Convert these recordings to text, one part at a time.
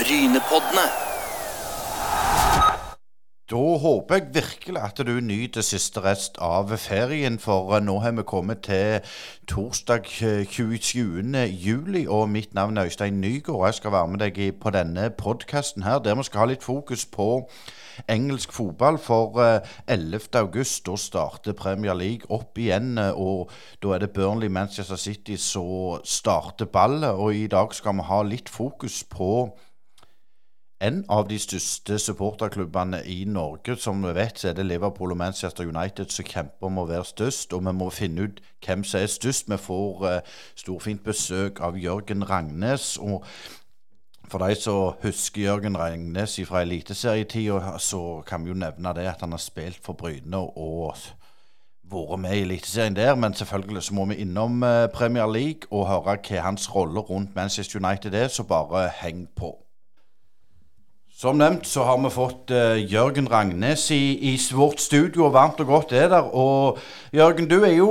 Brynepoddene. Da håper jeg virkelig at du nyter siste rest av ferien, for nå har vi kommet til torsdag eh, 27. juli, og mitt navn er Øystein Nygaard. og Jeg skal være med deg på denne podkasten her, der vi skal ha litt fokus på engelsk fotball. For eh, 11. august da starter Premier League opp igjen, eh, og da er det Burnley Manchester City som starter ballet. Og i dag skal vi ha litt fokus på en av de største supporterklubbene i Norge. Som vi vet, så er det Liverpool og Manchester United som kjemper om å være størst. Og vi må finne ut hvem som er størst. Vi får uh, storfint besøk av Jørgen Rangnes. og for de som husker Jørgen Rangnes fra eliteserietida, så kan vi jo nevne det at han har spilt for Bryne og vært med i Eliteserien der. Men selvfølgelig så må vi innom eh, Premier League og høre hva hans rolle rundt Manchester United er, så bare heng på. Som nevnt så har vi fått uh, Jørgen Rangnes i, i vårt studio, og varmt og godt er der. Og Jørgen, du er jo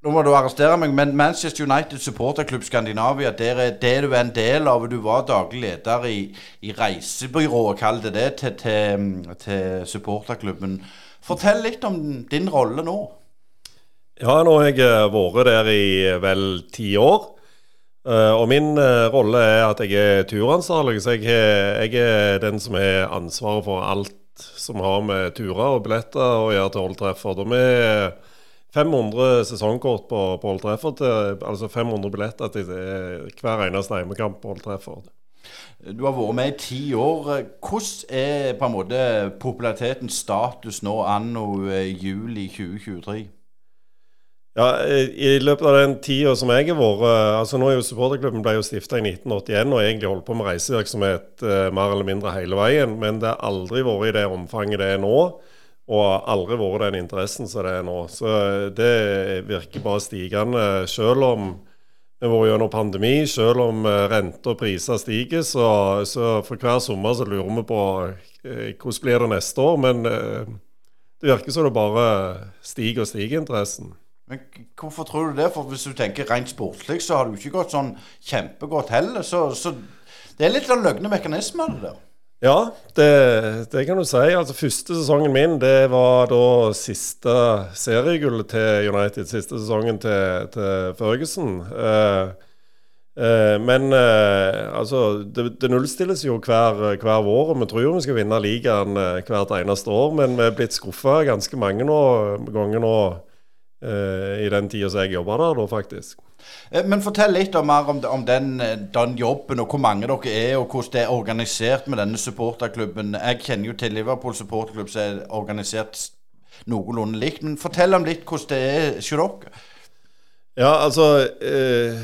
nå må du arrestere meg, men Manchester United supporterklubb Skandinavia, der er det du er en del av. Du var daglig leder i, i reisebyrået, kall det det, til, til, til supporterklubben. Fortell litt om din rolle nå. Ja, nå har jeg eh, vært der i vel ti år. Eh, Og min eh, rolle er at jeg er turansvarlig, så jeg, jeg er den som har ansvaret for alt som har med turer og billetter å gjøre til Old Trafford. Og vi er 500 sesongkort på, på Old Trafford, til, altså 500 billetter til hver eneste hjemmekamp på Old Trafford. Du har vært med i ti år. Hvordan er på en måte popularitetens status nå anno eh, juli 2023? Ja, i løpet av den tida som jeg har vært altså Nå er jo supporterklubben ble jo stifta i 1981 og egentlig holdt på med reisevirksomhet eh, mer eller mindre hele veien, men det har aldri vært i det omfanget det er nå. Og aldri vært den interessen som det er nå. Så eh, det virker bare stigende. Selv om vi har vært gjennom pandemi, selv om renter rente og priser stiger, så, så for hver sommer så lurer vi på eh, hvordan blir det neste år. Men eh, det virker som det bare stiger og stiger interessen. Men hvorfor tror du det? For hvis du tenker rent sportslig, så har jo ikke gått sånn kjempegodt heller. Så, så det er litt av løgne mekanismer, det der. Ja, det, det kan du si. Altså Første sesongen min det var da siste seriegullet til United. Siste sesongen til, til Førgesen. Eh, eh, men eh, altså, det, det nullstilles jo hver, hver vår. og Vi tror jo vi skal vinne ligaen eh, hvert eneste år, men vi er blitt skuffa ganske mange nå, ganger nå i den tida som jeg jobba der, da faktisk. Eh, Men fortell litt om, mer om, om den, eh, den jobben, og hvor mange dere er, og hvordan det er organisert med denne supporterklubben. Jeg kjenner jo til Liverpool supporterklubb som er organisert noenlunde likt. Men fortell om litt hvordan det er hos dere. Ja, altså eh,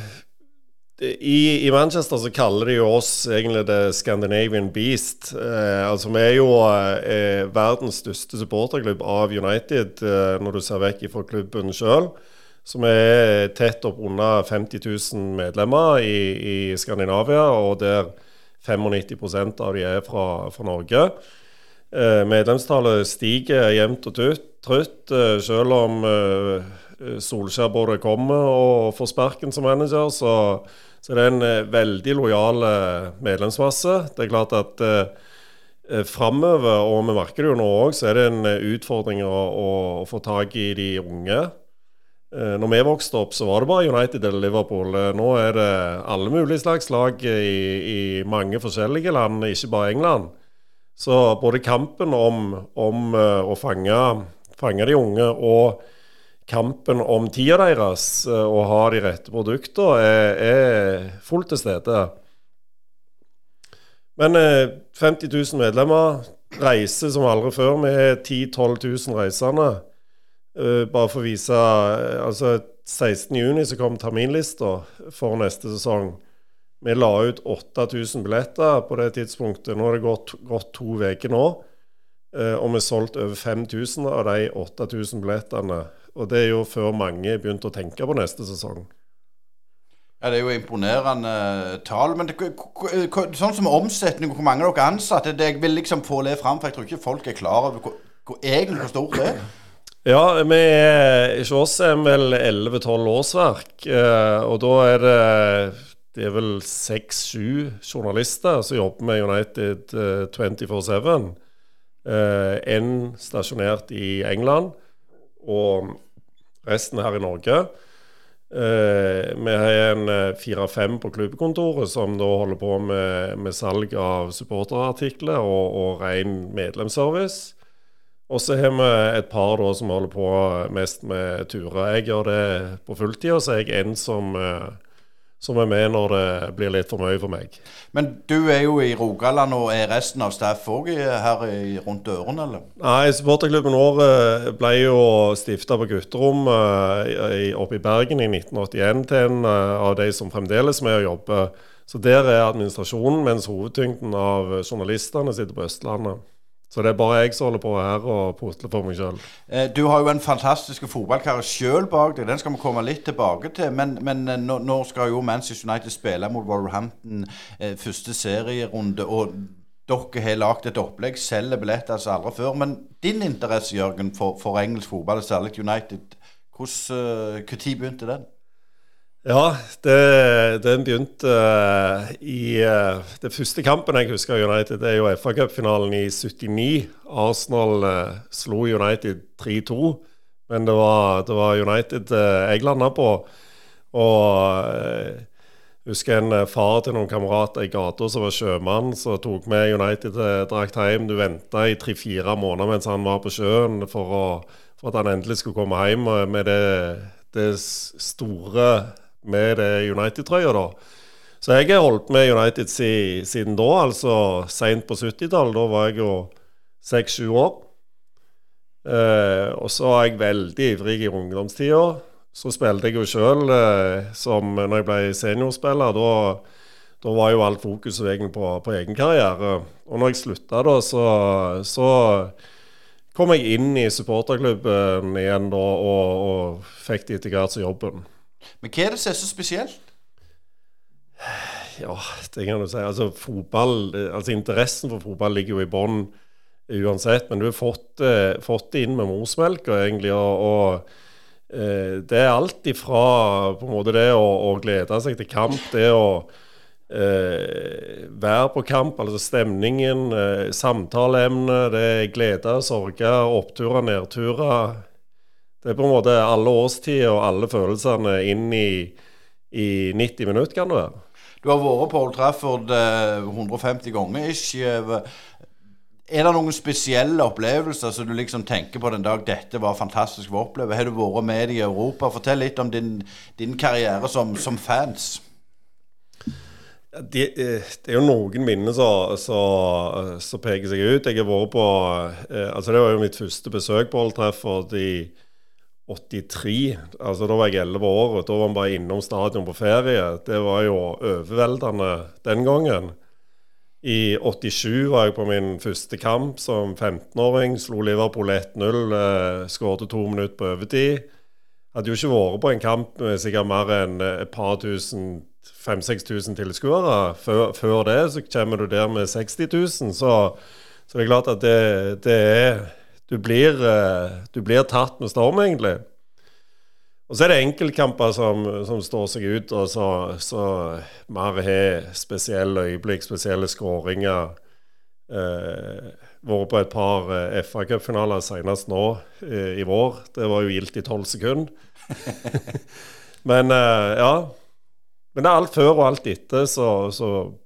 i, I Manchester så kaller de jo oss egentlig The Scandinavian Beast. Eh, altså Vi er jo eh, verdens største supporterklubb av United, eh, når du ser vekk fra klubben sjøl. Som er tett opp under 50 000 medlemmer i, i Skandinavia, og der 95% av de er fra, fra Norge. Eh, medlemstallet stiger jevnt og trutt, trutt eh, selv om eh, Solskjær både kommer og får sparken som manager, så, så det er en eh, veldig lojal eh, medlemsmasse. Det er klart at eh, eh, framover, og vi merker det jo nå òg, så er det en utfordring å, å, å få tak i de unge. Eh, Når vi vokste opp, så var det bare United eller Liverpool. Nå er det alle mulige slags lag i, i mange forskjellige land, ikke bare England. Så både kampen om, om å fange, fange de unge og kampen om tida deres eh, og ha de rette produktene er, er fullt til stede. Men eh, 50 000 medlemmer reiser som aldri før. Vi har 10 000-12 000 reisende. Eh, bare for å vise eh, Altså 16.6 så kom terminlista for neste sesong. Vi la ut 8000 billetter på det tidspunktet. Nå har det gått, gått to uker nå. eh, Og vi har solgt over 5000 av de 8000 billettene. Og det er jo før mange begynte å tenke på neste sesong. Ja, Det er jo imponerende eh, tall. Men det, sånn som omsetning, hvor mange dere er ansatte det, Jeg vil liksom få det fram, for jeg tror ikke folk er klar over hvor, hvor egentlig hvor stort det er. Ja, vi er hos oss er vel 11-12 årsverk. eh, Og da er det det er vel seks-sju journalister som jobber med United 24-7. En stasjonert i England, og resten her i Norge. vi har en fire-fem på klubbkontoret som da holder på med, med salg av supporterartikler og, og ren medlemsservice. Og så har vi et par da som holder på mest med turer. Jeg gjør det på fulltid, og så er jeg en som, eh, som, er med når det blir litt for mye for meg. Men du er jo i Rogaland, og er resten av staff òg her i, rundt ørene, eller? Nei, supporterklubben vår eh, ble jo stifta på gutterom uh, oppe i Bergen i 1981 til en uh, av de som fremdeles er med og jobber. Så der er administrasjonen, mens hovedtyngden av journalistene sitter på Østlandet. Så det er bare jeg som holder på her og pusler for meg sjøl. Eh, du har jo en fantastisk fotballkarriere sjøl bak deg. Den skal vi komme litt tilbake til. Men, men eh, nå, skal jo Manchester United spille mot Wolverhampton eh, første serierunde. Og dere har lagd et opplegg, selger billetter som aldri før. Men din interesse, Jørgen, for, for engelsk fotball, særlig United, når begynte den? Ja, det, den begynte uh, i uh, Det første kampen jeg husker United, det er jo FA-cupfinalen i 79. Arsenal uh, slo United 3-2, men det var, det var United jeg landa på. Og husker en far til noen kamerater i gata som var sjømann, som tok med United-drakt hjem. Du venta i tre-fire måneder mens han var på sjøen for, å, for, at han endelig skulle komme hjem med det, det store med det United-trøya, da. Så jeg har holdt med United siden da, altså seint på 70-tallet. Da var jeg jo seks-sju år. Eh, og så var jeg veldig ivrig i ungdomstida. Så spilte jeg jo sjøl eh, som når jeg ble seniorspiller. Da, da var jo alt fokuset på, på, egen karriere. Og når jeg slutta, da, så, så kom jeg inn i supporterklubben igjen da, og, og fikk det etter hvert som jobben. Men hva er det som er så spesielt? Ja, det kan du si. Altså, fotball, altså Interessen for fotball ligger jo i bånn uansett. Men du har fått, eh, fått, det inn med morsmelka, egentlig. og, og eh, det er alt ifra på en måte det å, å glede seg til kamp, det å eh, være på kamp, altså stemningen, eh, samtaleemnet, det er glede, sorger, oppturer, nedturer. Det er på en måte alle årstider og alle følelsene inn i, i 90 minutter, kan det være. Du har vært på Old Trafford 150 eh, ganger Ikke. Er det noen spesielle opplevelser som du liksom tenker på den dag dette var fantastisk å oppleve? Har du vært med i Europa? Fortell litt om din, din karriere som, som fans. Det, eh, det, er jo noen minner som peker seg ut. Jeg har vært på eh, altså Det var jo mitt første besøk på Old Trafford i 83. altså Da var jeg 11 år. og Da var vi bare innom stadion på ferie. Det var jo overveldende den gangen. I 87 var jeg på min første kamp som 15-åring. Slo Liverpool 1-0. Eh, Skåret to minutter på overtid. Hadde jo ikke vært på en kamp med sikkert mer enn et par tusen 5000-6000 tilskuere. Før, før, det så kommer du der med 60 000. Så, så det er klart at det, det er du blir, eh, du blir tatt med storm, egentlig. Og så er det enkeltkamper som, som står seg ut, og så, så mer har spesielle øyeblikk, spesielle skåringer. Eh, vært på et par eh, FA-cupfinaler senest nå eh, i vår. Det var jo gildt i tolv sekunder. Men eh, ja. Men det er alt før og alt etter som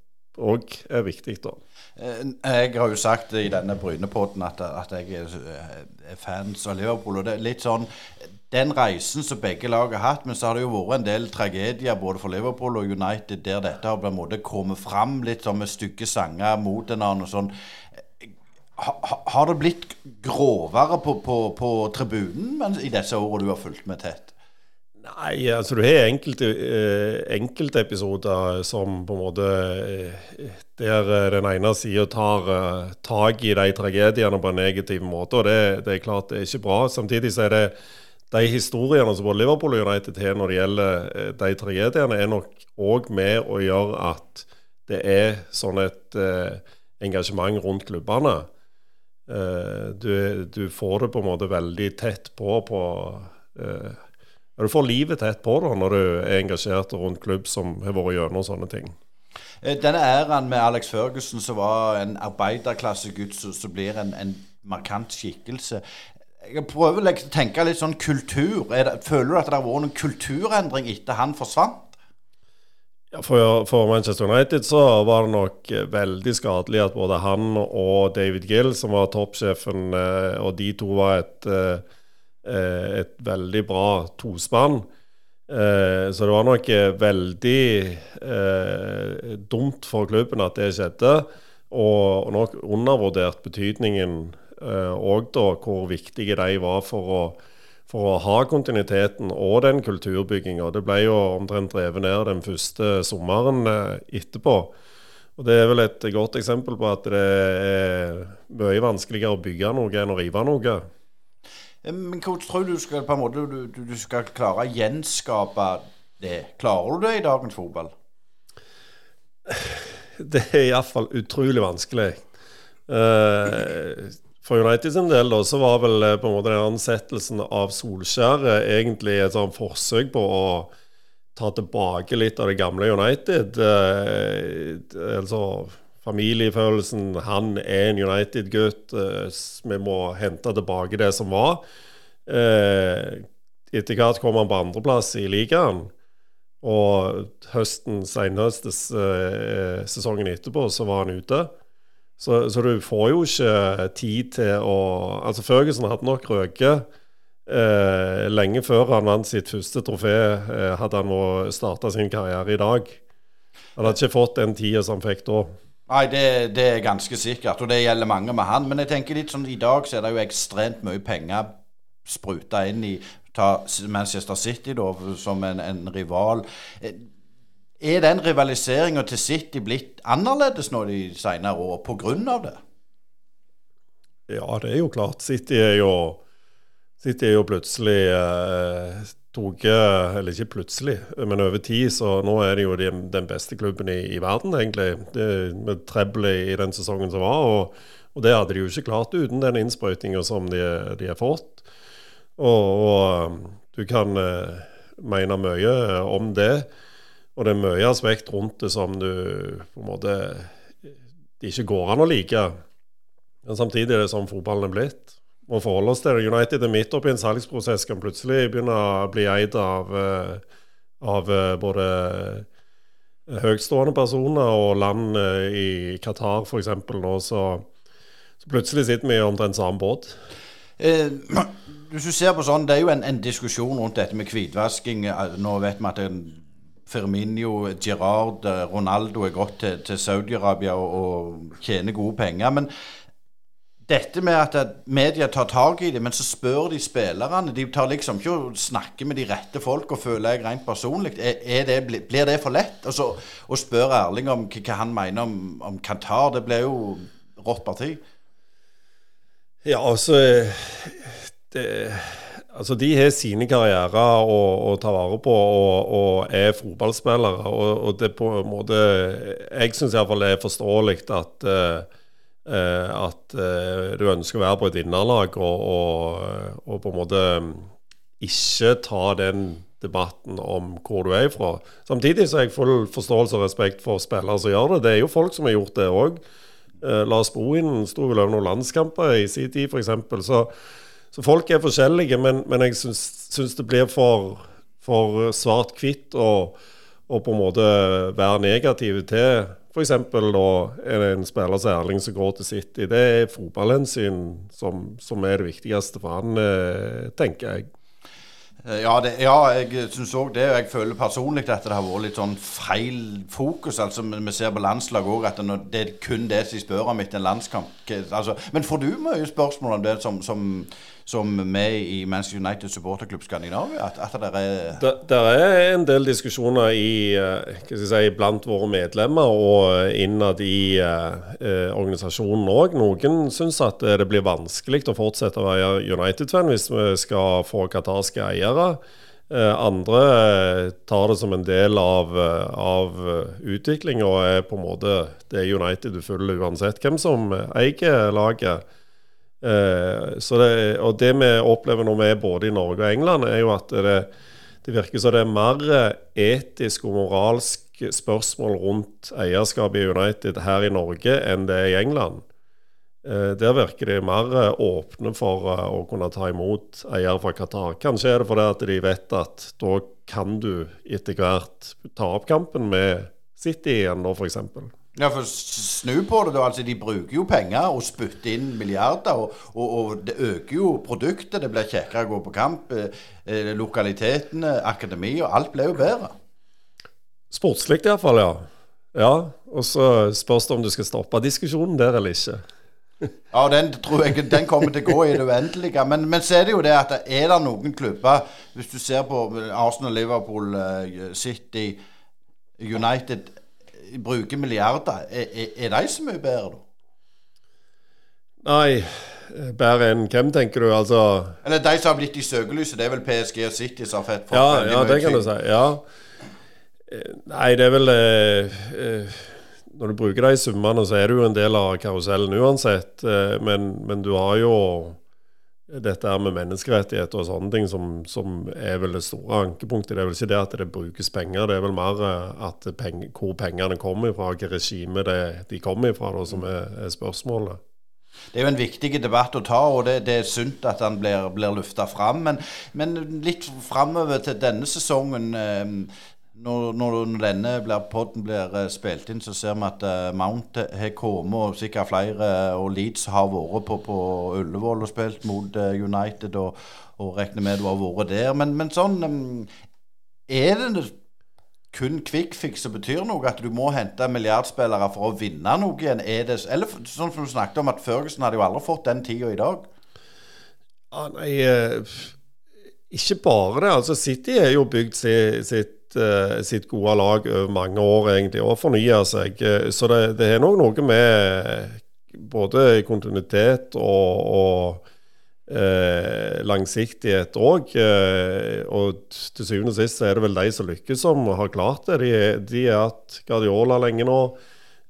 òg er viktig, da. Eh, jeg har jo sagt i denne Brynepodden at, at jeg er fans av Liverpool. og det er litt sånn den reisen som begge lag har hatt, men så har det jo vært en del tragedier både for Liverpool og United der dette har på en måte kommet fram litt sånn med stygge sanger mot hverandre sånn. Ha, har det blitt grovere på, på, på tribunen i disse årene du har fulgt med tett? Nei, altså du har enkelte, eh, episoder som på en måte eh, Der eh, den ene sida tar tak i de tragediene på en negativ måte. Og det, det, er klart det er ikke bra. Samtidig så er det de historiene som både Liverpool og United har når det gjelder de tragediene, er nok òg med å gjøre at det er sånn et engasjement rundt klubbene. Du, du, får det på en måte veldig tett på på ja, du får livet tett på da, når du er engasjert rundt klubb som har vært gjennom sånne ting. Eh, denne æraen med Alex Førgussen, som var en arbeiderklassegutt som blir en, en, markant skikkelse. Jeg prøver å tenke litt sånn kultur. Det, føler du at det har vært noen kulturendring etter han forsvant? Ja, for, for, Manchester United så var det nok veldig skadelig at både han og David Gill, som var toppsjefen, eh, og de to var et, eh, et veldig bra tospann. Eh, så det var nok eh, veldig eh, dumt for klubben at det skjedde. Og, nok undervurdert betydningen òg, eh, da, hvor viktige de var for å, for å ha kontinuiteten og den kulturbygginga. Det ble jo omtrent drevet ned den første sommeren eh, etterpå. Og Det er vel et godt eksempel på at det er mye vanskeligere å bygge noe enn å rive noe. Men hvordan tror du skal, på en måte, du, du skal klare å gjenskape det? Klarer du det i dagens fotball? Det er iallfall utrolig vanskelig. Uh, for United sin del da, så var vel eh, på en måte den ansettelsen av Solskjær egentlig et sånn forsøk på å ta tilbake litt av det gamle United. Altså familiefølelsen. Han er en United-gutt. Eh, vi må hente tilbake det som var. Eh, etter hvert kom han på andreplass i ligaen. Og høsten, senhøstes eh, sesongen etterpå, så var han ute. Så, så, du får jo ikke tid til å Altså, Føgesen hadde nok røket eh, lenge før han vant sitt første trofé, eh, hadde han starta sin karriere i dag. Han hadde ikke fått den tida som han fikk da. Nei, det, det, er ganske sikkert, og det gjelder mange med han. Men jeg tenker litt sånn, i dag så er det jo ekstremt mye penger spruta inn i ta Manchester City da, som en, en rival. Er den rivaliseringa til City blitt annerledes nå de senere år pga. det? Ja, det er jo klart. City er jo, City er jo plutselig eh, tok Eller ikke plutselig, men over tid. Så nå er det jo de, den beste klubben i, i verden, egentlig. Det, med treble i den sesongen som var. Og, og, det hadde de jo ikke klart uten den innsprøytinga som de, de, har fått. Og, og um, du kan uh, mene mye om det. Og det er mye aspekt rundt det som du på en måte det ikke går an å like. Men samtidig er det sånn fotballen er blitt må forholde oss til det. United er midt oppi en salgsprosess, kan plutselig begynne å bli eid av, eh, av eh, både høytstående personer og land eh, i Qatar f.eks. nå, så, så, plutselig sitter vi i omtrent samme båt. Eh, hvis du ser på sånn, Det er jo en, en diskusjon rundt dette med hvitvasking. Nå vet vi at Firminio, Girard, Ronaldo er gått til, til Saudi-Arabia og, og tjener gode penger. men dette med at media tar tak i det, men så spør de spillerne. De tar liksom ikke og snakker med de rette folk, og føler jeg rent personlig. Er, er blir det for lett? Og å spørre Erling om hva han mener om, om Qatar, det blir jo rått parti. Ja, altså det, Altså, De har sine karrierer å, å, ta vare på og, og er fotballspillere. Og, og, det på en måte Jeg syns iallfall det er forståelig at uh, at eh, du ønsker å være på et vinnerlag og, og, og, på en måte mm, ikke ta den debatten om hvor du er ifra. Samtidig så har jeg full forståelse og respekt for spillere som gjør det. Det er jo folk som har gjort det òg. Eh, Lars Bohinen sto vel over noen landskamper i sin tid, f.eks. Så, så folk er forskjellige, men, men jeg syns det blir for, for svart-hvitt å på en måte være negativ til F.eks. er det en spiller som Erling som går til City. Det er fotballhensyn som, som er det viktigste for han, eh, tenker jeg. Eh, ja, det, ja, jeg syns òg det. Jeg føler personlig at det har vært litt sånn feil fokus. altså Vi ser på landslaget òg at det er kun det de spør om etter en landskamp. Altså, men får du mye spørsmål om det som, som som med i Manchester United supporterklubb Skandinavia? At, at det er det, der er en del diskusjoner i, eh, si, blant våre medlemmer og innad i eh, organisasjonen òg. Noen syns at det blir vanskelig å fortsette å være United-fan hvis vi skal få qatarske eiere. Andre tar det som en del av, av utviklinga og er på en måte det United du følger uansett hvem som eier laget. Eh, det, og det vi opplever når vi er både i Norge og England, er jo at det, det virker som det er mer etisk og moralsk spørsmål rundt eierskapet i United her i Norge enn det er i England. Eh, der virker de mer åpne for å kunne ta imot eiere fra Qatar. Kanskje er det fordi at de vet at da kan du etter hvert ta opp kampen med City igjen, da f.eks. Ja, for snu på det, da. altså De bruker jo penger og spytter inn milliarder. Og, og, og det øker jo produktet. Det blir kjekkere å gå på kamp. Eh, eh lokalitetene, akademi og alt blir jo bedre. Sportslig iallfall, ja. Ja, Og så spørs det om du skal stoppe diskusjonen der eller ikke. ja, den tror jeg den kommer til å gå i det uendelige. Men, men så er det jo det at er det noen klubber Hvis du ser på Arsenal, Liverpool, eh, City, United bruker milliarder, er, er, de så mye bedre, da? Nei, bedre enn hvem, tenker du? Altså Eller de som har blitt i søkelyset. Det er vel PSG og City som har fått Ja, ja det kan du si. Ja. Nei, det er vel eh, eh, Når du bruker de summene, så er du jo en del av karusellen uansett. Eh, men, men, du har jo dette her med menneskerettigheter og sånne ting som, som, er vel det store ankepunktet. Det er vel ikke det at det brukes penger, det er vel mer eh, at peng, hvor pengene kommer fra, hvilket regime det, de kommer fra, da, som er, er, spørsmålet. Det er jo en viktig debatt å ta, og det, det er sunt at den blir, blir lufta fram. Men, men, litt framover til denne sesongen. Eh, når, når, denne blir, podden blir uh, spilt inn, så ser vi at uh, Mount har kommet, og sikkert flere, og Leeds har vært på, på Ullevål og spilt mot United, og, og, regner med du har vært der. Men, men sånn um, Er det kun quickfix som betyr noe? At du må hente milliardspillere for å vinne noe igjen? Er det, eller sånn som du snakket om, at Førgesen hadde jo aldri fått den tida i dag? Ah, nei, ikke bare det. Altså City er jo bygd sitt uh, sitt gode lag over mange år, egentlig, og fornya seg. Eh, så det, det er nok noe med både kontinuitet og, og eh, langsiktighet òg. Eh, og til syvende og sist er det vel de som lykkes, som har klart det. De, de er hatt Guardiola lenge nå.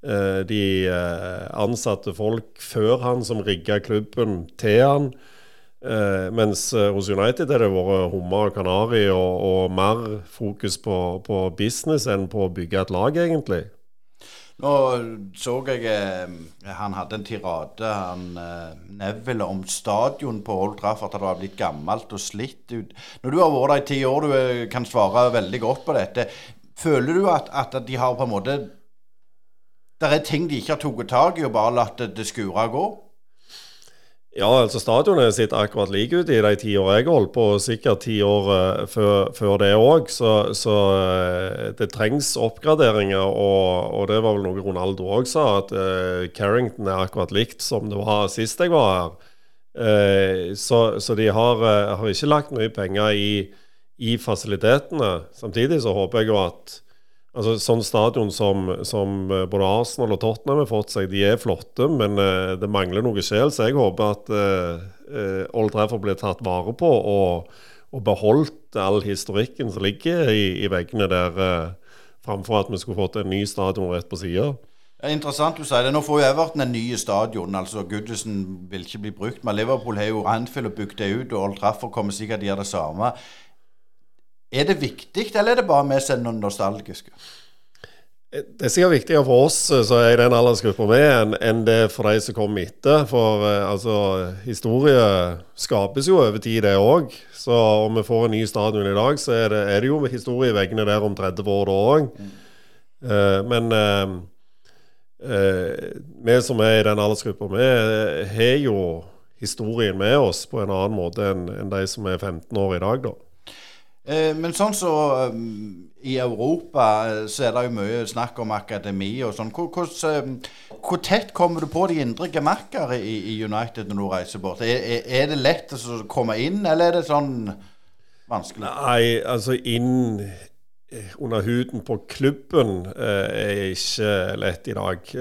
Eh, de eh, ansatte folk før han som rigga klubben til han. Eh, mens eh, hos United har det vært hummer og kanari og, og, mer fokus på, på, business enn på å bygge et lag, egentlig. Nå så jeg eh, han hadde en tirade, han eh, Neville, om stadion på Old Trafford. At det var blitt gammelt og slitt ut. Når du har vært der i ti år, du kan svare veldig godt på dette. Føler du at, at de har på en måte Det er ting de ikke har tatt tak i, og bare latt det, skure og gå? Ja, altså stadionet sitter akkurat like ut i de ti årene jeg holdt på, og sikkert ti år uh, før, før, det òg. Så, så uh, det trengs oppgraderinger, og, og, det var vel noe Ronaldo òg sa, at uh, Carrington er akkurat likt som det var sist jeg var her. Så, så, de har, har, ikke lagt mye penger i, i fasilitetene. Samtidig så håper jeg jo at Altså, sånn stadion som, som, eh, både Arsenal og Tottenham har fått seg, de er flotte, men uh, det mangler noe sjel. Så jeg håper at uh, Old Trafford blir tatt vare på og, og beholdt all historikken som ligger i, i veggene der, framfor at vi skulle fått en ny stadion rett på sida. Interessant du sier det. Nå får jo Everton en ny stadion. altså Goodison vil ikke bli brukt. Men Liverpool har jo Anfield og bygd det ut, og Old Trafford kommer sikkert til å gjøre det samme. Er det viktig, eller er det bare vi som er nostalgiske? Det er sikkert viktigere for oss eh, som er i den aldersgruppa vi er, enn det for de som kommer etter. For eh, altså, historie skapes jo over tid, det òg. Så om vi får en ny stadion i dag, så er det, er det jo historie i veggene der om 30 år da òg. Mm. Uh, men uh, uh, vi som er i den aldersgruppa, vi har jo historien med oss på en annen måte enn, enn de som er 15 år i dag, da. Eh, men sånn så um, i Europa eh, så er det jo mye snakk om akademi og sånn. Hvor, hvor, hvor, tett kommer du på de indre gemakker i, i, United når du reiser bort? Er, er, det lett å komme inn, eller er det sånn vanskelig? Nei, altså inn under huden på klubben eh, er ikke lett i dag.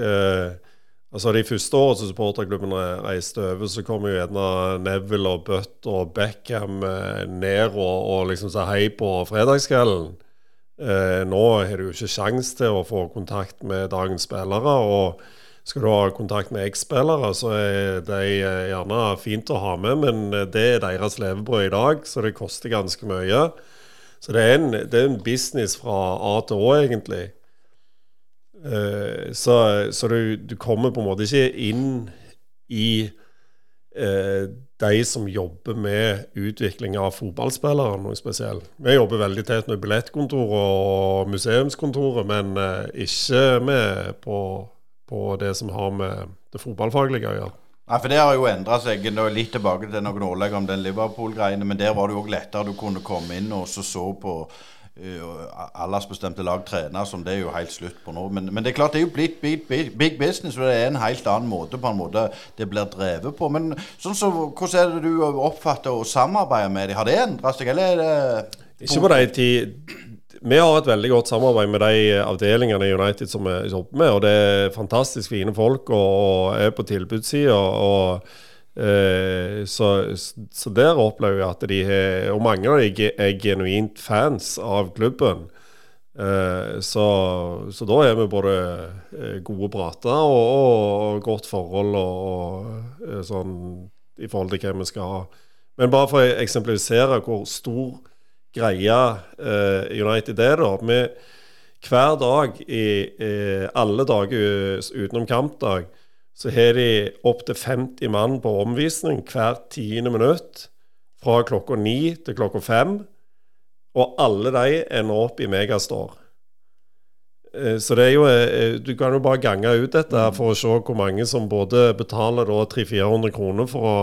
Altså De første årene som supporterklubben reiste over, så kom jo gjerne Neville og Butt og Beckham eh, ned og, og liksom sa hei på fredagskvelden. Eh, nå har du jo ikke sjans til å få kontakt med dagens spillere. og skal du ha kontakt med eks-spillere, så er de eh, gjerne fint å ha med, men det er deres levebrød i dag, så det koster ganske mye. Så det er, en, det er en business fra A til Å, egentlig. Eh, så, så du, du, kommer på en måte ikke inn i uh, de som jobber med utvikling av fotballspillere, noe spesielt. Vi jobber veldig tett med billettkontoret og museumskontoret, men uh, ikke med på, på, det som har med det fotballfaglige å gjøre. Nei, for Det har jo endra seg litt tilbake til noen årlegg om den Liverpool-greiene. Men der var det jo òg lettere. Du kunne komme inn og så, så på uh, aldersbestemte lag trener, som det er jo helt slutt på nå. Men, men, det er klart det er jo blitt big, big, big, business, og det er en helt annen måte på en måte det blir drevet på. Men sånn så, hvordan er det du oppfatter å samarbeide med dem? Har det endret seg, eller er det Ikke på de tid vi har et veldig godt samarbeid med de avdelingene i United som vi jobber med. og Det er fantastisk fine folk og, og er på tilbudssida. Eh, så, så, der opplever jeg at de har Og mange av dem er genuint fans av klubben. Eh, så, så, da er vi både eh, gode prater og, og, godt forhold og, og, sånn i forhold til hva vi skal ha. Men bare for å eksemplifisere hvor stor greia uh, United er, da. Vi, hver dag, i, alle dager utenom kampdag, så har de opptil 50 mann på omvisning hvert tiende minutt. Fra klokka ni til klokka fem. Og alle de ender opp i Megastore. Eh, så det er jo Du kan jo bare gange ut dette for å se hvor mange som både betaler 300-400 kroner for å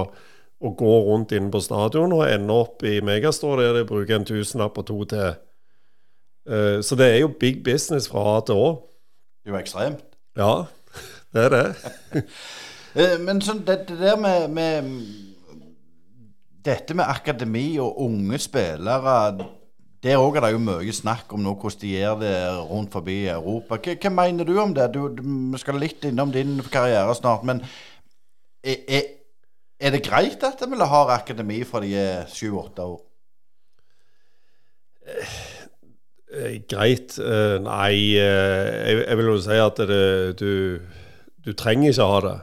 å gå rundt inne på stadion og ende opp i Megastore der de bruker en tusenlapp og to til. Uh, så det er jo big business fra A til Å. Det er jo ekstremt. Ja, det er det. Eh, men sånn, det, det, der med, med, Dette med akademi og unge spillere Der òg er det jo mye snakk om nå hvordan de gjør det rundt forbi Europa. Hva, hva mener du om det? Du, vi skal litt innom din karriere snart. men er, er er det greit at vi har akademi fra de er sju-åtte år? Eh, greit? Eh, nei, eh, jeg, jeg, vil jo si at det, du, du, trenger ikke ha det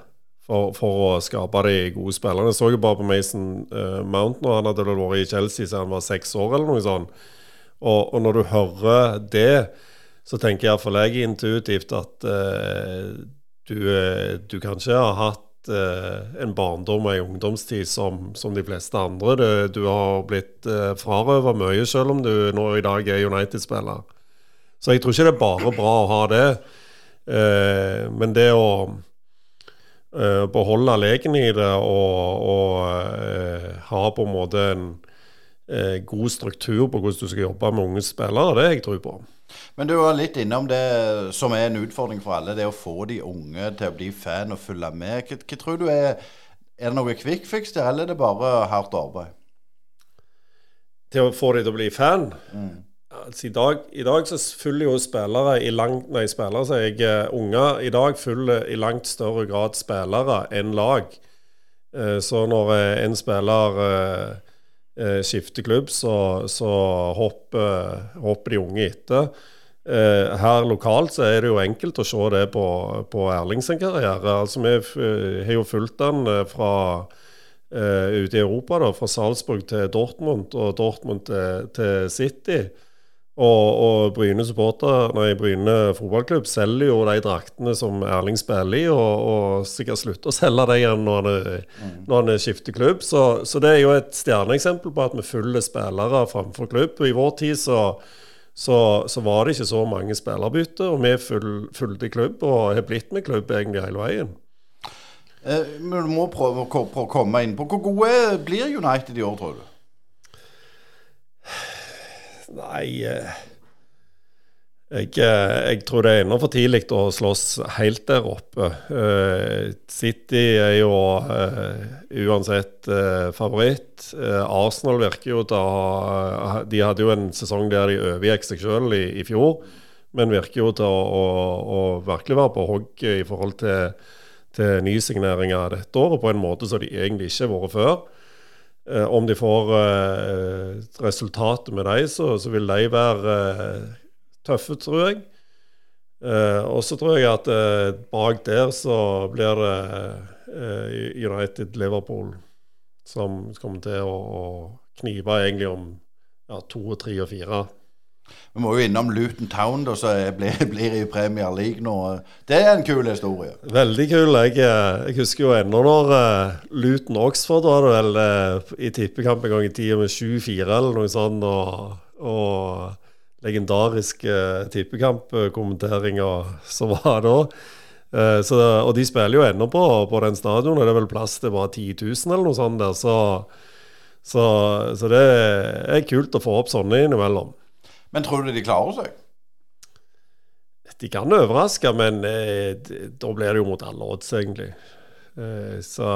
for, for, å skape de gode spillerne. Jeg så jo bare på Mason uh, Mount når han hadde vært i Chelsea siden han var seks år, eller noe sånt. Og, og når du hører det, så tenker jeg iallfall jeg intuitivt at uh, du, du kanskje har hatt uh, en barndom og en ungdomstid som, som de fleste andre. Du, du har blitt uh, frarøvet mye, selv om du nå i dag er United-spiller. Så jeg tror ikke det er bare bra å ha det. Uh, men det å uh, beholde leken i det og, og ha på en måte en god struktur på hvordan du skal jobbe med unge spillere, det har jeg tro på. Men du var litt innom det som er en utfordring for alle, det å få de unge til å bli fan og følge med. Hva, hva tror du er Er det noe quick fix der, eller er det bare hardt arbeid? Til å få de til å bli fan? Mm. Altså, i, dag, I dag så følger jo spillere i langt Nei, spillere, sier jeg. Uh, unger i dag følger i langt større grad spillere enn lag. Uh, så når uh, en spiller eh, skifter klubb, så, så hopper, hopper, de unge etter. Eh, her lokalt så er det jo enkelt å se det på, på Erling sin karriere. Altså, vi har jo fulgt han eh, fra ute i Europa, da, fra Salzburg til Dortmund og Dortmund til, til City. Og, og Bryne supporter, nei, Bryne fotballklubb selger jo de draktene som Erling spiller i, og, og sikkert slutter å selge dem igjen når han, mm. når han skifter klubb. Så, så, det er jo et stjerneeksempel på at vi følger spillere framfor klubb. I vår tid så, så, så var det ikke så mange spillerbytter, og vi fulgte klubb og har blitt med klubb egentlig hele veien. Eh, vi må prøve å komme inn på Hvor gode blir United i år, tror du? Nei eh, jeg, eh, jeg, tror det er ennå for tidlig å slåss helt der oppe. Uh, City er jo uansett favoritt. Arsenal virker jo til å ha De hadde jo en sesong der de overgikk seg sjøl i, i, fjor, men virker jo til å, å, å virkelig være på hogget i forhold til, til nysigneringer dette året, på en måte som de egentlig ikke har vært før. Eh, om de får eh, resultatet med dem, så, så, vil de være eh, tøffe, tror jeg. og så tror jeg at bak der så blir det United-Liverpool som kommer til å, å, knive egentlig om ja, to, tre og fire. Vi må jo innom Luton Town, da, som blir, blir, i Premier League nå. Det er en kul historie. Veldig kul. Jeg, eh, jeg husker jo ennå når uh, Luton Oxford var det vel uh, i tippekamp en gang i tida med 7-4 eller noe sånt. Og, og legendarisk uh, tippekampkommenteringa som var da. Så, og de spiller jo ennå på, på den stadionet. Det er vel plass til bare 10 000 eller noe sånt der. Så, så, så det er kult å få opp sånne innimellom. Men tror du de klarer seg? De kan overraske, men eh, da blir det jo mot alle odds, egentlig. Eh, så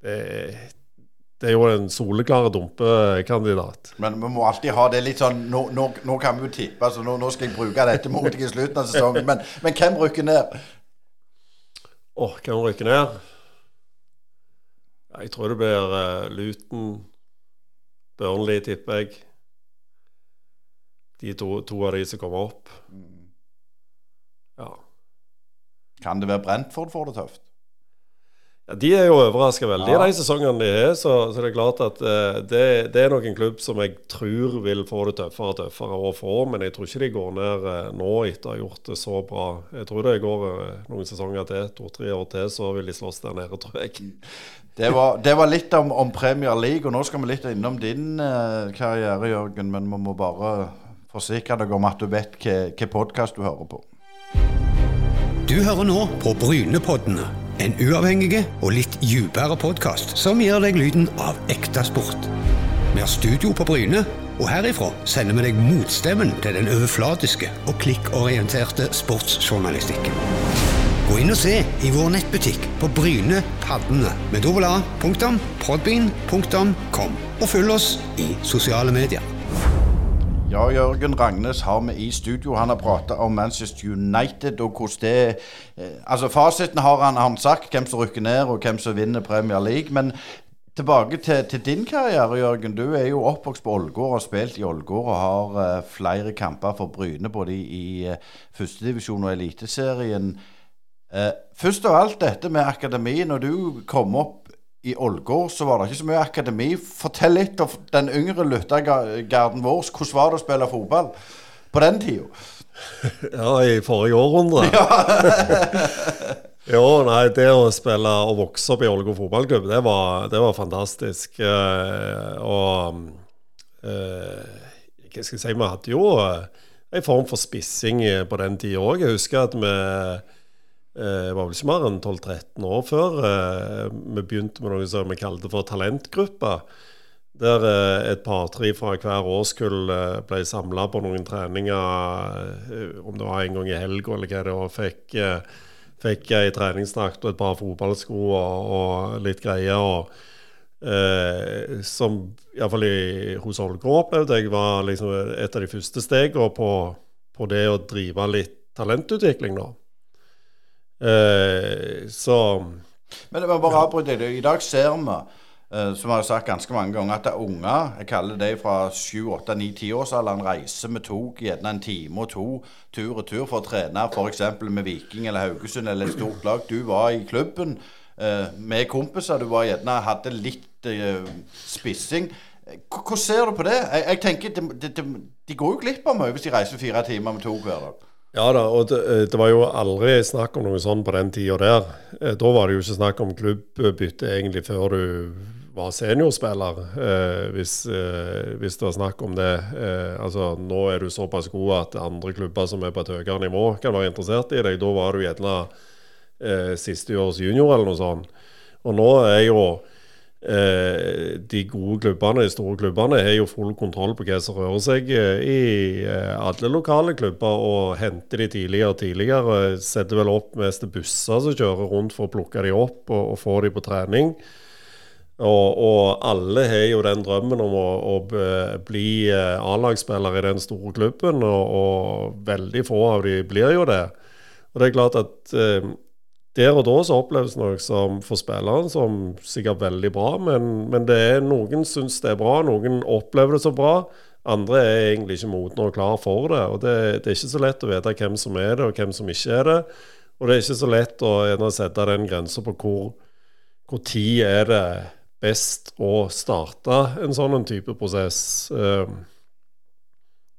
det, det, er jo en soleklare dumpekandidat. Men vi må alltid ha det litt sånn Nå, nå, nå kan vi jo tippe, så nå, nå, skal jeg bruke dette mot deg i slutten av sesongen. Men, men hvem rykker ned? Åh, oh, hvem rykker ned? Jeg tror det blir uh, Luton. Burnley, tipper jeg de to, to, av de som kommer opp. Ja. Kan det være Brentford får det tøft? Ja, De er jo overraska veldig ja. de sesongene de er, så, så det er klart at eh, det, det, er nok en klubb som jeg tror vil få det tøffere og tøffere å få, men jeg tror ikke de går ned eh, nå etter å ha gjort det så bra. Jeg tror det går eh, noen sesonger til, to-tre år til, så vil de slåss der nede, tror jeg. Det var, det var litt om, om, Premier League, og nå skal vi litt innom din karriere, Jørgen, men vi må bare forsikre deg om at du vet hvilken podkast du hører på. Du hører nå på Brynepoddene. En uavhengig og litt dypere podkast som gir deg lyden av ekte sport. Vi har studio på Bryne, og herifra sender vi deg motstemmen til den overflatiske og klikkorienterte sportsjournalistikken. Gå inn og se i vår nettbutikk på Bryne Paddene med dobbel a, punktum, og følg oss i sosiale medier. Ja, Jørgen Ragnes har vi i studio. Han har prata om Manchester United og hvordan det eh, Altså, fasiten har han, han, sagt, hvem som rykker ned og hvem som vinner Premier League. Men tilbake til, til din karriere, Jørgen. Du er jo oppvokst på Ålgård og har spilt i Ålgård og har uh, flere kamper for Bryne både i, i uh, førstedivisjon og Eliteserien. Uh, først av alt dette med akademi. Når du kom opp i Ålgård så var det ikke så mye akademi. Fortell litt om den yngre lyttergarden vår. Hvordan var det å spille fotball på den tida? Ja, i forrige århundre. Ja. jo, nei, det å spille og vokse opp i Ålgård fotballklubb, det var, det var fantastisk. Uh, og uh, hva skal jeg si, vi hadde jo uh, en form for spissing på den tida òg. Jeg husker at vi det eh, var vel ikke mer enn 12-13 år før eh, vi begynte med noe som vi kalte for talentgruppa. Der eh, et par-tre fra hver årskull ble samla på noen treninger, om det var en gang i helga eller hva det var, fikk, fikk ei treningsdrakt og et par fotballsko og, og litt greier. og eh, Som iallfall hos Ålgård opplevde jeg var liksom et av de første stegene på, på det å drive litt talentutvikling. da. Eh, så Men det var bare avbryte. I dag ser vi, uh, som jeg har sagt ganske mange ganger, at det er unger, jeg kaller det fra 7, 8, 9, 10-årsalderen, reiser med tog gjerne en time og to tur og tur for å trene f.eks. med Viking eller Haugesund eller et stort lag. Du var i klubben uh, med kompiser. Du var gjerne hadde litt spissing. Hvordan ser du på det? Jeg, jeg tenker de, de, de går jo glipp av mye hvis de reiser fire timer med tog hver dag. Ja da, og det, eh, det, var jo aldri snakk om noe sånn på den tida der. Eh, da var det jo ikke snakk om klubbbytte egentlig før du var seniorspiller, eh, hvis, eh, hvis, det var snakk om det. Eh, altså, Nå er du såpass god at andre klubber som er på et høyere nivå, kan være interessert i deg. Da var du gjerne eh, sisteårs junior eller noe sånt. Og nå er jo de gode klubbene, de store klubbene, har jo full kontroll på hva som rører seg eh, i eh, alle lokale klubber, og henter de tidligere og tidligere. Setter vel opp mest busser som kjører rundt for å plukke de opp og, og få de på trening. Og, og, alle har jo den drømmen om å, å bli A-lagsspiller i den store klubben, og, og, veldig få av de blir jo det. Og det er klart at der og da så oppleves det nok som for spilleren som sikkert veldig bra, men, men er noen syns det er bra, noen opplever det så bra. Andre er egentlig ikke modne og klar for det. og det, det, er ikke så lett å vite hvem som er det, og hvem som ikke er det. Og det er ikke så lett å sette den grensa på hvor, hvor tid er det best å starte en sånn type prosess. Uh,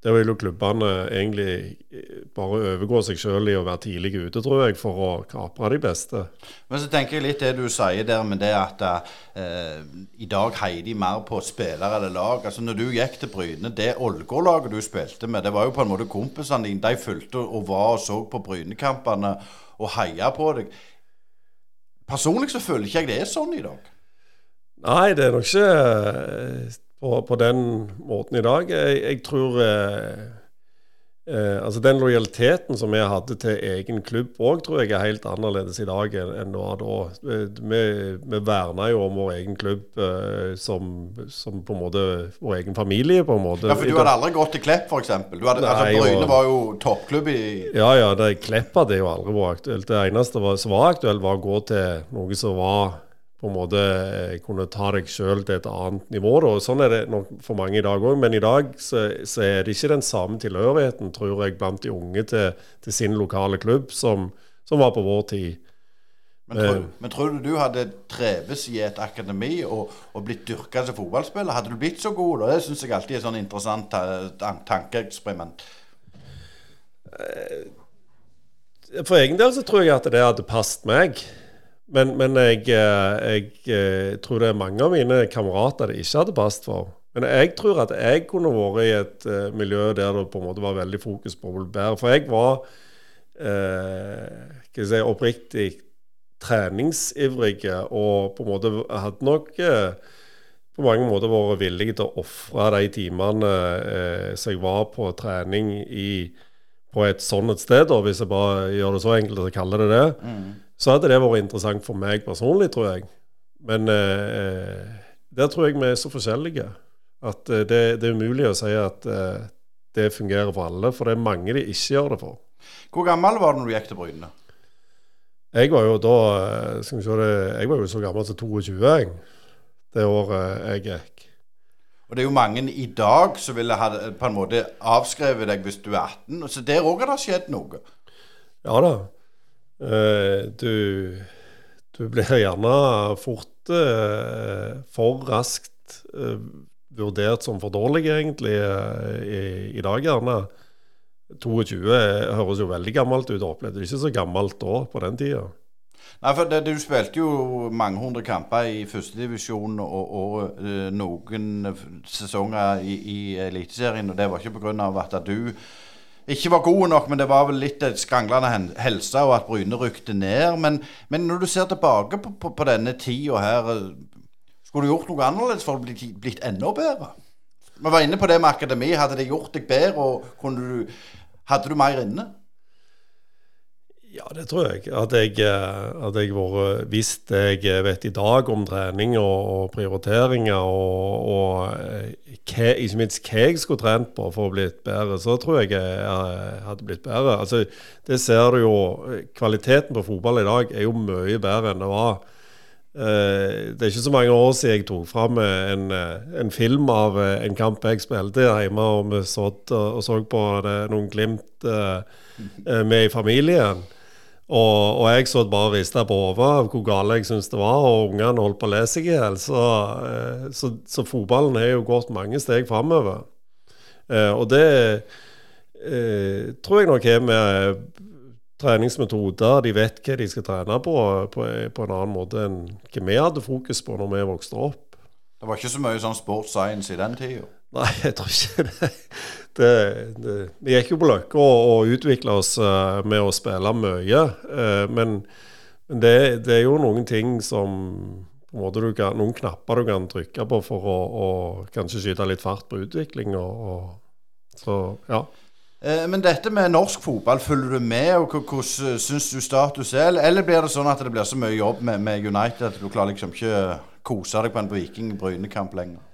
det vil jo klubbene egentlig eh, bare overgå seg sjøl i å være tidlig ute, tror jeg, for å kapre de beste. Men så tenker jeg litt det du sier der med det at eh, i dag heier de mer på spillere eller lag. Altså Når du gikk til Bryne, det Ålgård-laget du spilte med, det var jo på en måte kompisene dine. De fulgte og var og så på Brynekampene og heia på deg. Personlig så føler ikke jeg det er sånn i dag. Nei, det er nok ikke eh, på, på den måten i dag. Jeg, jeg tror eh, eh, Altså Den lojaliteten som vi hadde til egen klubb òg, tror jeg er helt annerledes i dag enn, enn det var da. Vi, vi verna jo om vår egen klubb eh, som, som, på en måte vår egen familie, på en måte. Ja, For du hadde aldri gått til Klepp, f.eks.? Altså, Bryne var jo toppklubb i Ja, ja. Det, Klepp hadde jo aldri vært aktuelt. Det eneste var, som var aktuelt, var å gå til noe som var på en måte eh, kunne ta deg sjøl til et annet nivå. Og Sånn er det nok for mange i dag òg, men i dag så, så, er det ikke den samme tilhørigheten, tror jeg, blant de unge til, til sin lokale klubb som, som, var på vår tid. Men tror, uh, men tror, du du hadde treves i et akademi og, og blitt dyrka som fotballspiller? Hadde du blitt så god? Og Det syns jeg alltid er et sånn interessant tankeeksperiment. For egen del så tror jeg at det hadde passet meg. Men, men jeg, eh, jeg, eh, tror det er mange av mine kamerater det ikke hadde passet for. Men jeg tror at jeg kunne vært i et uh, miljø der det på en måte var veldig fokus på å bli bedre. For jeg var uh, jeg si, oppriktig treningsivrig og på en måte hadde nok uh, på mange måter vært villig til å ofre de timene som jeg var på trening i, på et sånt sted, og hvis jeg bare gjør det så enkelt at jeg kaller det det. Mm så hadde det vært interessant for meg personlig, tror jeg. Men eh, der tror jeg vi er så forskjellige at eh, det, det, er umulig å si at eh, det fungerer for alle. For det er mange de ikke gjør det for. Hvor gammel var du når du gikk til Bryne? Jeg var jo da eh, skal vi se det, jeg var jo så gammel som 22 jeg, det året jeg gikk. Og det er jo mange i dag som ville ha på en måte avskrevet deg hvis du er 18. Så der òg har det skjedd noe. Ja da. Uh, du, du blir gjerne fort uh, for raskt uh, vurdert som for dårlig, egentlig, i, i, dag, gjerne. 22 høres jo veldig gammelt ut. Opplevde det ikke så gammelt da, på den tida. Nei, for det, Du spilte jo mange hundre kamper i førstedivisjon og, og noen sesonger i, i Eliteserien. Og det var ikke pga. at du ikke var gode nok, men det var vel litt skranglende helse, og at Bryne rykte ned. Men, men når du ser tilbake på, på, på denne tida her, skulle du gjort noe annerledes for å bli blitt enda bedre? Vi var inne på det med akademi. Hadde det gjort deg bedre, og du, hadde du mer inne? Ja, det tror jeg. At jeg, eh, at vært visst det jeg vet i dag om trening og, og prioriteringer, og, og eh, hva, ikke minst hva jeg skulle trent på for å bli bedre, så tror jeg jeg hadde blitt bedre. Altså, det ser du jo. Kvaliteten på fotball i dag er jo mye bedre enn det var. Eh, det er ikke så mange år siden jeg tok fram en, en film av en kamp jeg spilte hjemme, og vi satt og så på det, noen glimt med i familien. Og, og, jeg så bare rista på hodet av hvor gale jeg syntes det var, og ungene holdt på å le seg i hjel. Så, eh, så, så, fotballen har jo gått mange steg framover. Eh, og det eh, tror jeg nok har med treningsmetoder. De vet hva de skal trene på, på, på en annen måte enn hva vi hadde fokus på når vi vokste opp. Det var ikke så mye sånn sports science i den tida? Nei, jeg tror ikke det. det, det vi gikk jo på Løkka og, og utvikla oss uh, med å spille mye. Uh, men, men det, det, er jo noen ting som kan, Noen knapper du kan trykke på for å, å kanskje skyte litt fart på utvikling. Og, og, så, ja. Eh, men dette med norsk fotball, følger du med? og Hvordan syns du status er? Eller blir det sånn at det blir så mye jobb med, med United at du klarer liksom ikke kose deg på en Viking-Bryne-kamp lenger?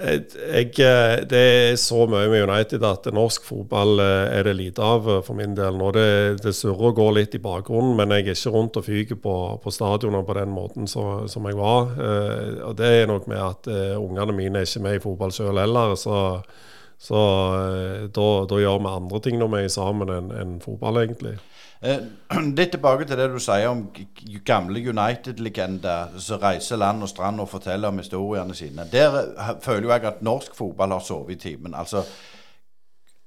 Jeg, eh, det er så mye med United at norsk fotball eh, er det lite av eh, for min del nå. Det, det surrer og går litt i bakgrunnen, men jeg er ikke rundt og fyker på, på stadioner på den måten så, som jeg var. og Det er nok med at ungene mine er ikke med i fotball sjøl heller. Så, så da, da, gjør vi andre ting når vi er sammen enn en fotball, egentlig. Eh, litt tilbake til det du sier om gamle United-legender som reiser land og strand og forteller om historiene sine. Der føler jeg at norsk fotball har sovet i timen. Altså,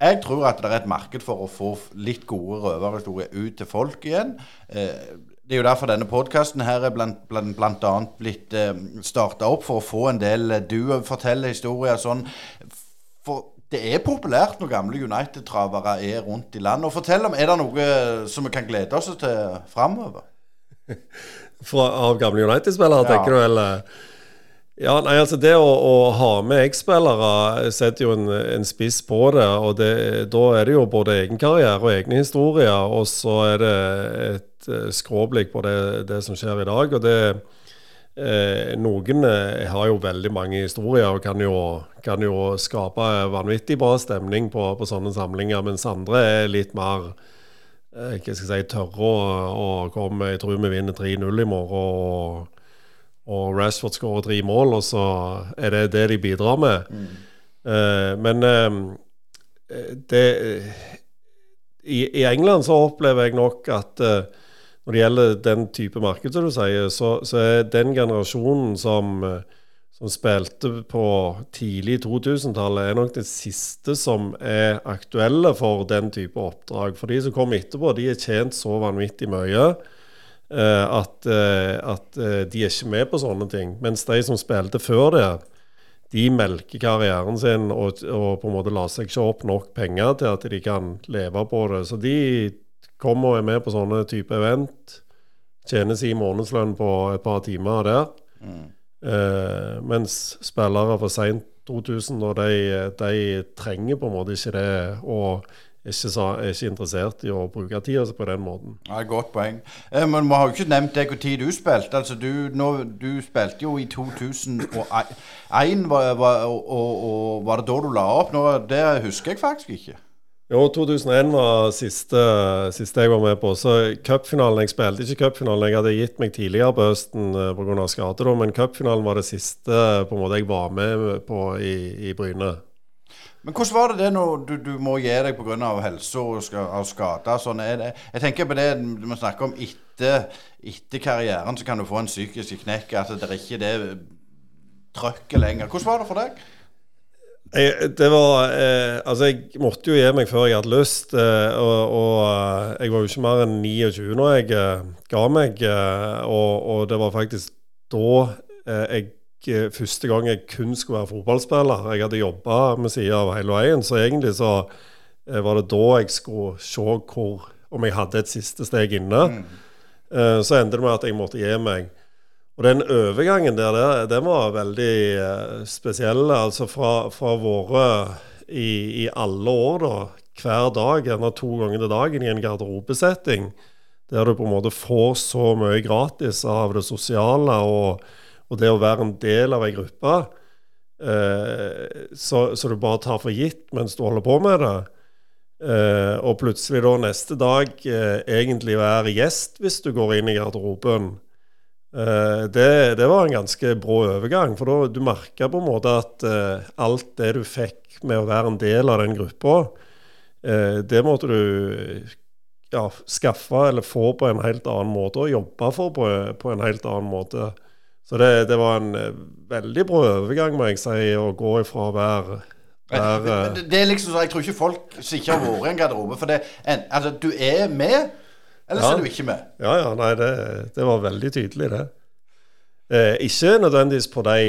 Jeg tror at det er et marked for å få litt gode røverhistorier ut til folk igjen. Eh, det er jo derfor denne podkasten her er blant, annet blitt eh, starta opp, for å få en del eh, Du forteller historier sånn. For det er populært når gamle United-travere er rundt i landet. Og fortell om, Er det noe som vi kan glede oss til framover? av gamle United-spillere, ja. tenker du? eller? Ja, nei, altså Det å, å ha med X-spillere setter jo en, en, spiss på det. og det, Da er det jo både egen karriere og egne historier, og så er det et eh, skråblikk på det, det som skjer i dag. og det eh, Noen eh, har jo veldig mange historier og kan jo, kan jo skape vanvittig bra stemning på, på, sånne samlinger, mens andre er litt mer eh, hva skal jeg si, tørre å, komme Jeg tror vi vinner 3-0 i morgen. og og Rashford skårer tre mål, og så er det det de bidrar med. Mm. Uh, men uh, det i, i, England så opplever jeg nok at uh, når det gjelder den type marked, som du sier, så, så er den generasjonen som, som spilte på tidlig 2000-tallet, er nok det siste som er aktuelle for den type oppdrag. For de som kommer etterpå, de er tjent så vanvittig mye. Eh, at, eh, at, eh, de er ikke med på sånne ting. Mens de som spilte før det, de melker karrieren sin og, og på en måte lar seg ikke opp nok penger til at de kan leve på det. Så de kommer og er med på sånne type event. Tjener sin månedslønn på et par timer der. Mm. Eh, mens spillere for seint 2000, og de, de, trenger på en måte ikke det. Og ikke, så, er ikke interessert i å bruke tida på den måten. Ja, Godt poeng. Eh, men vi har jo ikke nevnt hvor tid du spilte. Altså, du, du spilte jo i 2001. Var, var, og, og, og, var det da du la opp? Nå, det husker jeg faktisk ikke. Jo, 2001 var siste, siste jeg var med på. Så cupfinalen Jeg spilte ikke cupfinalen. Jeg hadde gitt meg tidligere på høsten uh, pga. skade, men cupfinalen var det siste på en måte jeg var med på i, i Bryne. Men hvordan var det det når du, du må gi deg pga. helse og av skader? Sånn jeg tenker på det vi snakker om etter, etter, karrieren, så kan du få en psykisk knekk. At det er ikke det trøkket lenger. Hvordan var det for deg? Jeg, det var eh, Altså, jeg måtte jo gi meg før jeg hadde lyst. Eh, og, og eh, jeg var jo ikke mer enn 29 når jeg eh, ga meg. Eh, og, og, det var faktisk da eh, jeg første gang jeg kun skulle være fotballspiller. Jeg hadde jobba med sida av hele veien, så egentlig så var det da jeg skulle se hvor, om jeg hadde et siste steg inne. Mm. Så endte det med at jeg måtte gi meg. Og den overgangen der, den var veldig uh, spesiell. Altså fra, fra våre i, i, alle år, da, hver dag, gjerne to ganger til dagen i en garderobesetting, der du på en måte får så mye gratis av det sosiale og og det å være en del av ei gruppe eh, så, så, du bare tar for gitt mens du holder på med det, eh, og plutselig da neste dag eh, egentlig være gjest hvis du går inn i garderoben, eh, det, det, var en ganske brå overgang. For da du merka på en måte at eh, alt det du fikk med å være en del av den gruppa, eh, det måtte du ja, skaffe eller få på en helt annen måte, og jobbe for på, på en helt annen måte. Så det, det, var en eh, veldig bra overgang, må jeg si, å gå ifra å være det, det, er liksom så Jeg tror ikke folk som ikke har vært i en garderobe For det, en, altså, du er med, eller ja. er du ikke med. Ja, ja. Nei, det, det var veldig tydelig, det. Eh, ikke nødvendigvis på de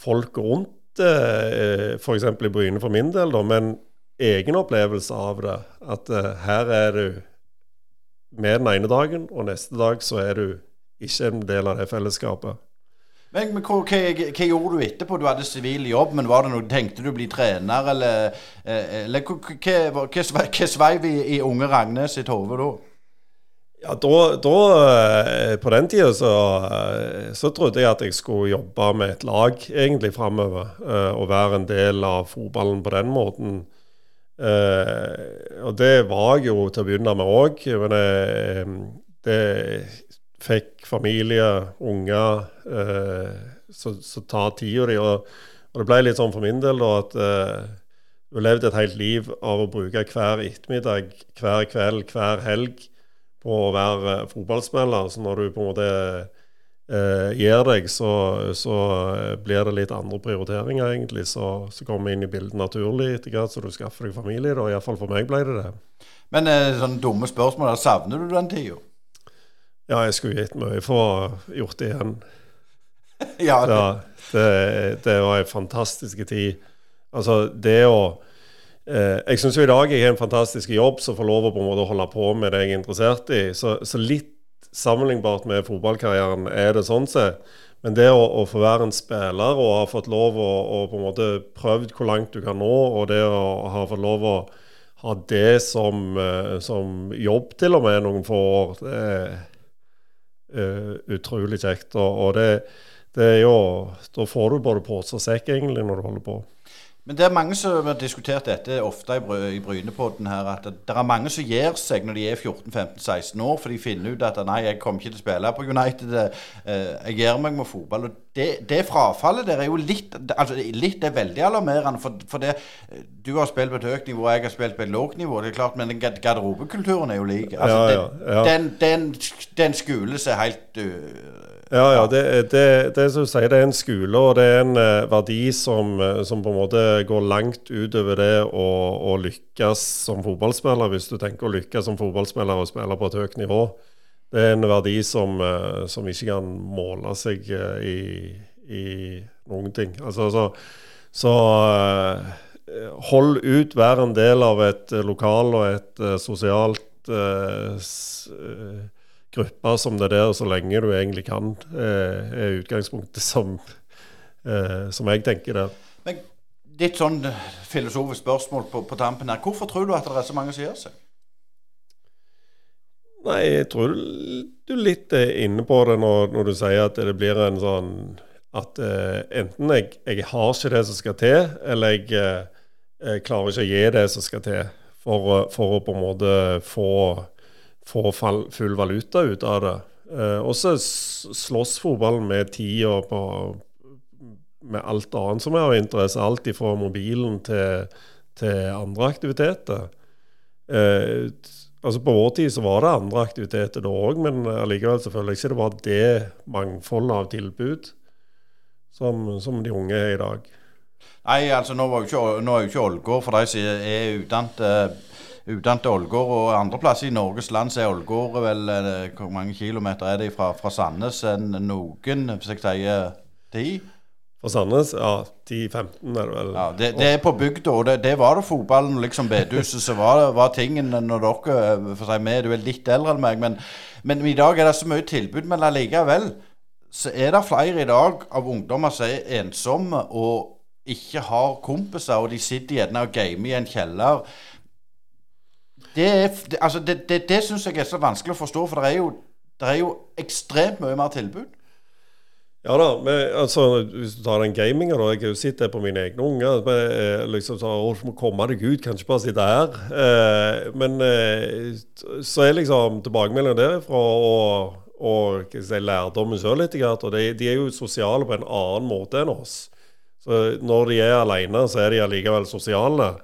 folk rundt eh, f.eks. i Bryne for min del, da, men egen opplevelse av det. At eh, her er du med den ene dagen, og neste dag så er du ikke en del av det fellesskapet. Men, men hva, hva, hva, gjorde du etterpå? Du hadde sivil jobb, men var det noe, tenkte du å bli trener, eller, eh, hva, hva, hva sveiv i, i unge Ragnes sitt hode da? Ja, da, da, eh, På den tida så, eh, så, trodde jeg at jeg skulle jobbe med et lag egentlig framover. Og være en del av fotballen på den måten. Og det var jeg jo til å begynne med òg. Men det, fikk familie, unger, så, som tar tida di. Og, og, det ble litt sånn for min del da at du har levde et helt liv av å bruke hver ettermiddag, hver kveld, hver helg på å være fotballspiller. Så når du på en måte eh, gir deg, så, så eh, blir det litt andre prioriteringer, egentlig. Så, så kommer inn i bildet naturlig etter hvert så du skaffer deg familie. da, Iallfall for meg ble det det. Men eh, sånne dumme spørsmål, savner du den tida? Ja, jeg skulle gitt mye for å ha gjort det igjen. ja, det, Ja, det, det var en fantastisk tid. Altså, det å Jeg syns jo i dag jeg har en fantastisk jobb som får lov å på en måte holde på med det jeg er interessert i. Så, så litt sammenlignbart med fotballkarrieren er det sånn sett. Men det å, å, få være en spiller og ha fått lov å, å på en måte prøvd hvor langt du kan nå, og det å ha fått lov å ha det som, eh, som jobb til og med noen få år, det er eh, utrolig kjekt. Og, og det, det er jo Da får du både pose og sekk egentlig når du holder på. Men det er mange som har diskutert dette ofte i, i Brynepodden her, at det, er mange som gir seg når de er 14-15-16 år, for de finner ut at nei, jeg kommer ikke til å spille på United, eh, jeg gir meg med fotball. Og det, det frafallet der er jo litt altså litt er veldig alarmerende, for, for det Du har spilt på et høyt nivå, jeg har spilt på et lågt nivå, det er klart, men garderobekulturen er jo lik. Altså, Ja, ja, ja. Den, den, den skole som er helt øh, Ja, ja. Det, det, det som du sier, det er en skole, og det er en eh, verdi som, eh, som på en måte går langt utover det å, å lykkes som fotballspiller, hvis du tenker å lykkes som fotballspiller og spille på et høyt nivå. Det er en verdi som, eh, som ikke kan måle seg i, i noen ting. Altså, så så hold ut, vær en del av et lokal og et sosialt eh, s, eh, gruppe som det der, så lenge du egentlig kan, eh, er utgangspunktet som, eh, som jeg tenker der. Men ditt sånn filosofisk spørsmål på, på tampen her. Hvorfor tror du at det er så mange som gjør seg? Nei, jeg tror du litt er inne på det når, når du sier at det blir en sånn At uh, enten jeg, jeg har ikke det som skal til, eller jeg, uh, jeg klarer ikke å gi det som skal til for, for å på en måte få, få full valuta ut av det. Eh, og så slåss fotballen med tida på med alt annet som er av interesse. Alt ifra mobilen til, til andre aktiviteter. Eh, altså På vår tid så var det andre aktiviteter da òg, men allikevel så føler jeg ikke det var det mangfoldet av tilbud som, som de unge er i dag. Nei, altså nå, var jo ikke, nå er jo ikke Ålgård for de som er utdannet til Ålgård. Og andreplasser i Norges land så er Ålgård vel eh, Hvor mange kilometer er det fra, fra Sandnes noen, hvis jeg sier ti? For Sandnes, ja 10-15 er det vel. Ja, det, det er på bygda, og det, det var det fotballen og liksom bedehuset som var, var tingen når dere eh, For seg si meg, du er litt eldre enn meg, men, men i dag er det så mye tilbud. Men allikevel så er det flere i dag av ungdommer som er ensomme og ikke har kompiser, og de sitter gjerne og gamer i en kjeller. Det, altså det, det, det syns jeg er så vanskelig å forstå, for det er jo, det er jo ekstremt mye mer tilbud. Ja da, men altså, hvis du tar den gaminga, da. Jeg har jo sett det på mine egne unger. men, eh, liksom så, å, må komme deg ut, kan ikke bare sitte her. Eh, men eh, så er liksom tilbakemeldingen derfra og, og si, lærdommen sjøl litt. Og de, de er jo sosiale på en annen måte enn oss. Så når de er alene, så er de allikevel sosiale.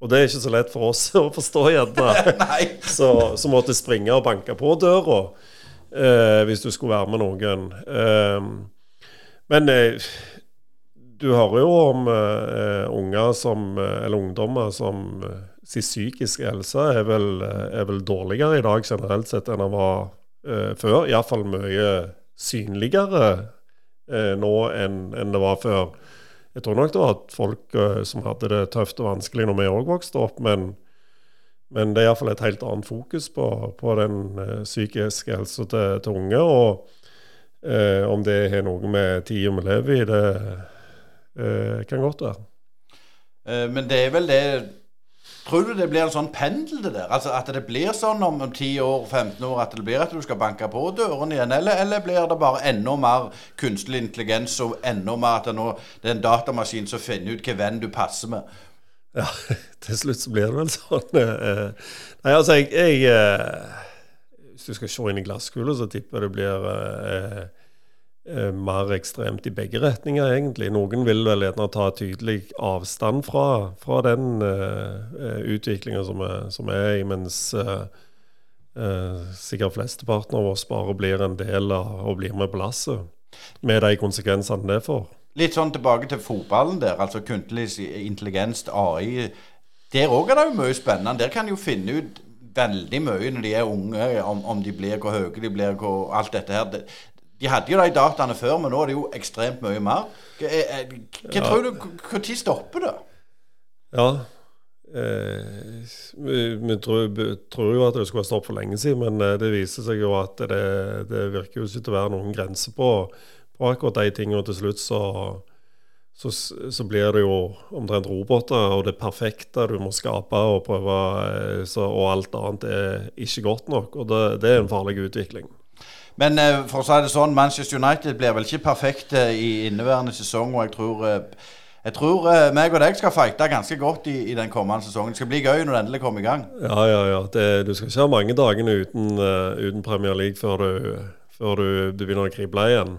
Og det er ikke så lett for oss å forstå, gjerne. Så, så måtte jeg springe og banke på døra eh, hvis du skulle være med noen. Eh, men eh, du hører jo om eh, unger som, eh, eller ungdommer som eh, sin psykiske helse er vel, er vel dårligere i dag generelt sett enn den var eh, før. Iallfall mye synligere nå enn enn det var før. Jeg tror nok det var folk eh, som hadde det tøft og vanskelig når vi òg vokste opp, men men det er iallfall et helt annet fokus på, på den eh, psykiske helsa til, til unge. Og eh, om det har noe med tida vi lever i, det eh, kan godt være. Eh, Men det er vel det Tror du det blir en sånn pendel, det der? Altså At det blir sånn om om 10 år, 15 år, at det blir at du skal banke på dørene igjen? Eller, eller blir det bare enda mer kunstig intelligens og enda mer at det, nå, det er en datamaskin som finner ut hvilken venn du passer med? Ja, til slutt så blir det vel sånn. eh, Nei, altså, jeg, jeg eh, Hvis du skal se inn i glasskula, så tipper jeg det blir eh, eh, mer ekstremt i begge retninger, egentlig. Noen vil vel gjerne ta tydelig avstand fra, fra den uh, utviklinga som, som er mens uh, uh, sikkert flesteparten av oss bare blir en del av og blir med på lasset. Med de konsekvensene det får. Litt sånn tilbake til fotballen der, altså kunstig intelligens, AI. Der òg er det jo mye spennende. Der kan de jo finne ut veldig mye når de er unge, om, om de blir hvor høye de blir, hvor alt dette her. De hadde jo de dataene før, men nå er det jo ekstremt mye mer. Hva, hva ja. tror du, Når stopper det? Ja, Eh, vi, vi tror, tror, jo at det skulle ha stoppet for lenge siden, men eh, det viser seg jo at det, det virker jo ikke til å være noen grenser på, på akkurat de tingene. Og til slutt så, så, så, blir det jo omtrent roboter, og det perfekte du må skape og prøve, eh, så, og alt annet er ikke godt nok. Og det, det er en farlig utvikling. Men for å si det sånn, Manchester United blir vel ikke perfekte i inneværende sesong, og jeg tror jeg tror meg og deg skal fighte ganske godt i, i, den kommende sesongen. Det skal bli gøy når det endelig kommer i gang. Ja, ja, ja. Det, du skal ikke ha mange dagene uten, uh, uten Premier League før du, før du, du begynner å krible igjen.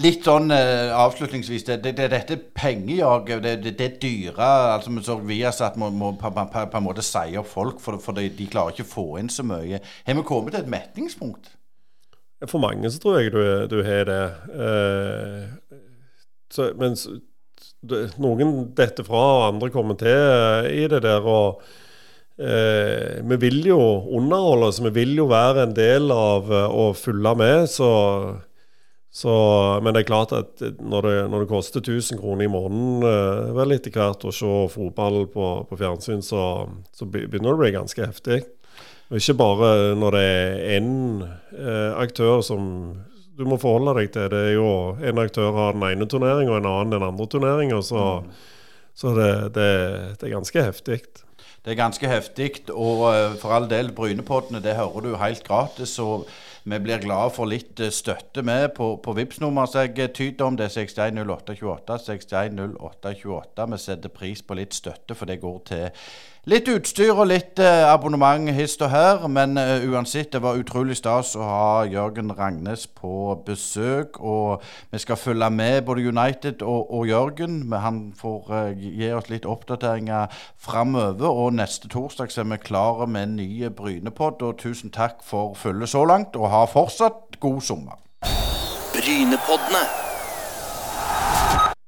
Litt sånn uh, avslutningsvis. Det, det, det, dette pengejaget, det, det, det dyre altså Vi så Viasat må, må på, på, på, en måte si opp folk, for, for de, de, klarer ikke å få inn så mye. Har vi kommet til et metningspunkt? For mange så tror jeg du, du har det. Uh, så, men noen detter fra, og andre kommer til eh, i det der. og eh, Vi vil jo underholde oss, vi vil jo være en del av å eh, følge med. så, så men det er klart at når det, når det koster 1000 kroner i måneden eh, vel etter hvert å se fotball på, på fjernsyn, så, så, begynner det å bli ganske heftig. Og ikke bare når det er én eh, aktør som du må forholde deg til. Det er jo En aktør har den ene turneringa, en annen den andre turneringa. Så, mm. så det, det, det, er ganske heftig. Det er ganske heftig, og uh, for all del, Brynepoddene det hører du helt gratis. og vi blir glade for litt uh, støtte med på, på Vipps nummer så jeg tyder om. Det er 610828. 610828. Vi setter pris på litt støtte, for det går til Litt utstyr og litt eh, abonnement hist og her, men uh, uansett, det var utrolig stas å ha Jørgen Rangnes på besøk. Og vi skal følge med både United og, og Jørgen. Han får uh, gi oss litt oppdateringer framover. Og neste torsdag er vi klare med en ny Brynepod. Og tusen takk for følget så langt, og ha fortsatt god sommer. Brynepoddene.